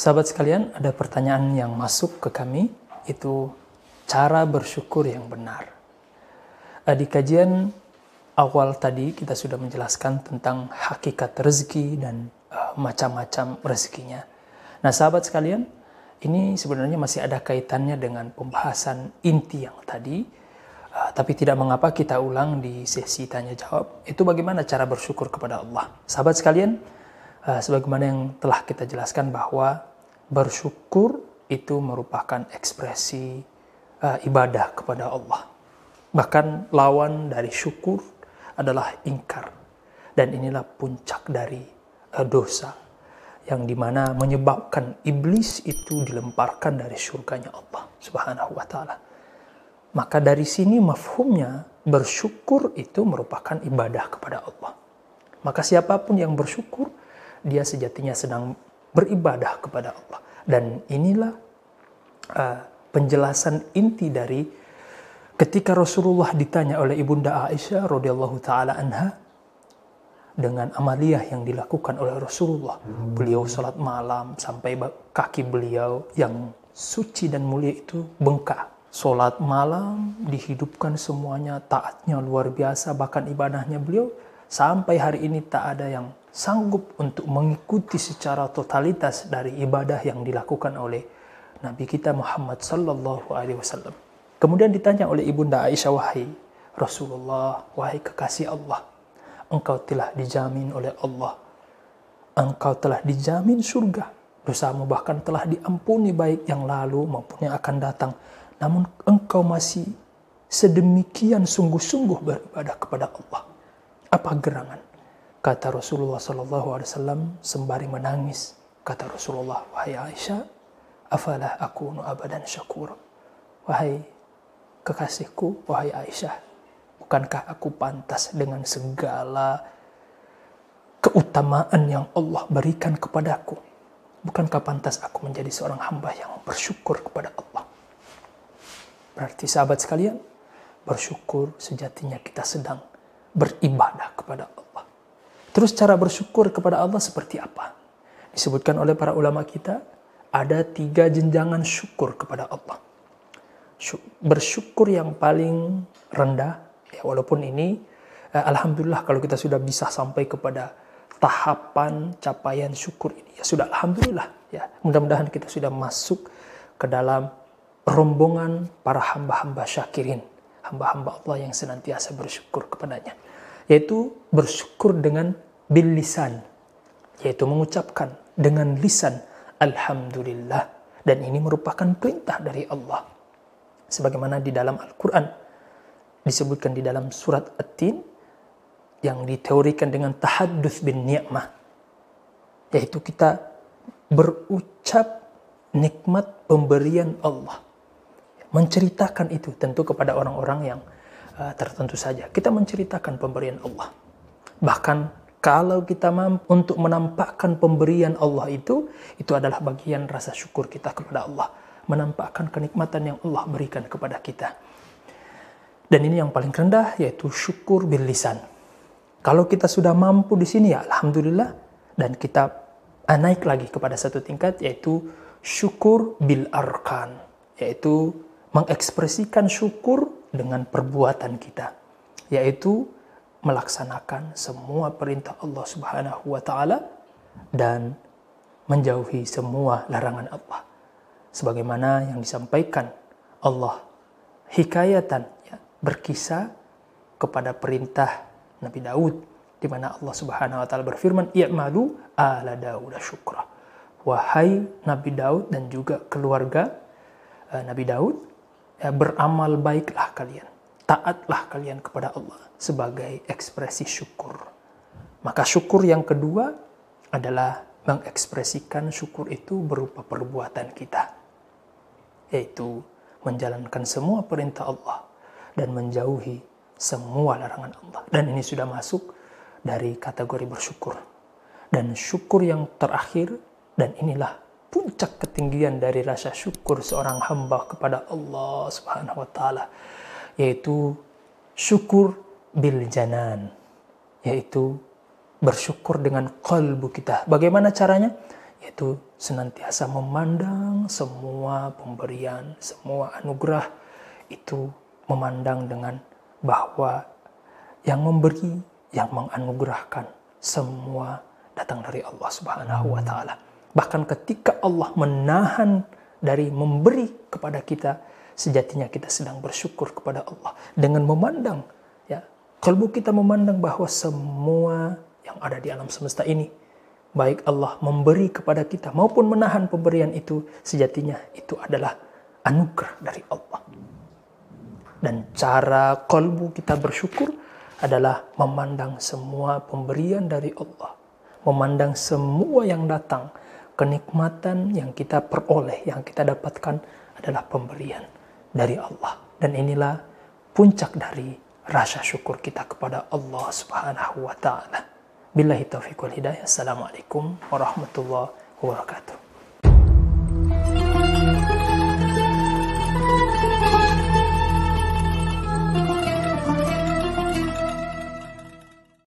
Sahabat sekalian, ada pertanyaan yang masuk ke kami, itu cara bersyukur yang benar. Eh, di kajian awal tadi kita sudah menjelaskan tentang hakikat rezeki dan uh, macam-macam rezekinya. Nah, sahabat sekalian, ini sebenarnya masih ada kaitannya dengan pembahasan inti yang tadi, uh, tapi tidak mengapa kita ulang di sesi tanya jawab. Itu bagaimana cara bersyukur kepada Allah. Sahabat sekalian, sebagaimana yang telah kita jelaskan bahwa bersyukur itu merupakan ekspresi uh, ibadah kepada Allah. Bahkan lawan dari syukur adalah ingkar. Dan inilah puncak dari uh, dosa yang di mana menyebabkan iblis itu dilemparkan dari surganya Allah subhanahu wa ta'ala. Maka dari sini mafhumnya bersyukur itu merupakan ibadah kepada Allah. Maka siapa pun yang bersyukur, dia sejatinya sedang beribadah kepada Allah. Dan inilah uh, penjelasan inti dari Ketika Rasulullah ditanya oleh Ibunda Aisyah radhiyallahu taala anha dengan amaliyah yang dilakukan oleh Rasulullah, beliau salat malam sampai kaki beliau yang suci dan mulia itu bengkak. Salat malam dihidupkan semuanya, taatnya luar biasa, bahkan ibadahnya beliau sampai hari ini tak ada yang sanggup untuk mengikuti secara totalitas dari ibadah yang dilakukan oleh Nabi kita Muhammad sallallahu alaihi wasallam. Kemudian ditanya oleh Ibunda Aisyah, wahai Rasulullah, wahai kekasih Allah, engkau telah dijamin oleh Allah. Engkau telah dijamin surga. Dosamu bahkan telah diampuni baik yang lalu maupun yang akan datang. Namun engkau masih sedemikian sungguh-sungguh beribadah kepada Allah. Apa gerangan? Kata Rasulullah SAW sembari menangis. Kata Rasulullah, wahai Aisyah, afalah aku abadan syakur. Wahai kekasihku, wahai Aisyah, bukankah aku pantas dengan segala keutamaan yang Allah berikan kepadaku? Bukankah pantas aku menjadi seorang hamba yang bersyukur kepada Allah? Berarti sahabat sekalian, bersyukur sejatinya kita sedang beribadah kepada Allah. Terus cara bersyukur kepada Allah seperti apa? Disebutkan oleh para ulama kita, ada tiga jenjangan syukur kepada Allah. Bersyukur yang paling rendah ya walaupun ini eh, alhamdulillah kalau kita sudah bisa sampai kepada tahapan capaian syukur ini ya sudah alhamdulillah ya. Mudah-mudahan kita sudah masuk ke dalam rombongan para hamba-hamba syakirin hamba-hamba Allah yang senantiasa bersyukur kepadanya yaitu bersyukur dengan bil lisan yaitu mengucapkan dengan lisan alhamdulillah. Dan ini merupakan perintah dari Allah. Sebagaimana di dalam Al-Quran disebutkan di dalam surat At-Tin yang diteorikan dengan tahaddus bin ni'mah yaitu kita berucap nikmat pemberian Allah menceritakan itu tentu kepada orang-orang yang uh, tertentu saja. Kita menceritakan pemberian Allah. Bahkan kalau kita mampu untuk menampakkan pemberian Allah itu itu adalah bagian rasa syukur kita kepada Allah. Menampakkan kenikmatan yang Allah berikan kepada kita. Dan ini yang paling rendah yaitu syukur bil lisan. Kalau kita sudah mampu di sini ya alhamdulillah. Dan kita naik lagi kepada satu tingkat yaitu syukur bil arkan. Yaitu mengekspresikan syukur dengan perbuatan kita yaitu melaksanakan semua perintah Allah Subhanahu wa taala dan menjauhi semua larangan Allah. Sebagaimana yang disampaikan Allah hikayatan ya, berkisah kepada perintah Nabi Daud di mana Allah Subhanahu wa taala berfirman i'malu ala Daud syukra. Wahai Nabi Daud dan juga keluarga uh, Nabi Daud ya, beramal baiklah kalian taatlah kalian kepada Allah sebagai ekspresi syukur maka syukur yang kedua adalah mengekspresikan syukur itu berupa perbuatan kita yaitu menjalankan semua perintah Allah dan menjauhi semua larangan Allah. Dan ini sudah masuk dari kategori bersyukur. Dan syukur yang terakhir dan inilah puncak ketinggian dari rasa syukur seorang hamba kepada Allah Subhanahu wa taala yaitu syukur bil janan yaitu bersyukur dengan kalbu kita. Bagaimana caranya? yaitu senantiasa memandang semua pemberian, semua anugerah itu memandang dengan bahwa yang memberi, yang menganugerahkan semua datang dari Allah Subhanahu wa taala. Bahkan ketika Allah menahan dari memberi kepada kita, sejatinya kita sedang bersyukur kepada Allah. Dengan memandang ya kalbu kita memandang bahwa semua yang ada di alam semesta ini baik Allah memberi kepada kita maupun menahan pemberian itu sejatinya itu adalah anugerah dari Allah. Dan cara kalbu kita bersyukur adalah memandang semua pemberian dari Allah. Memandang semua yang datang kenikmatan yang kita peroleh yang kita dapatkan adalah pemberian dari Allah. Dan inilah puncak dari rasa syukur kita kepada Allah Subhanahu wa taala. Billahi taufiq wal hidayah. Assalamualaikum warahmatullahi wabarakatuh.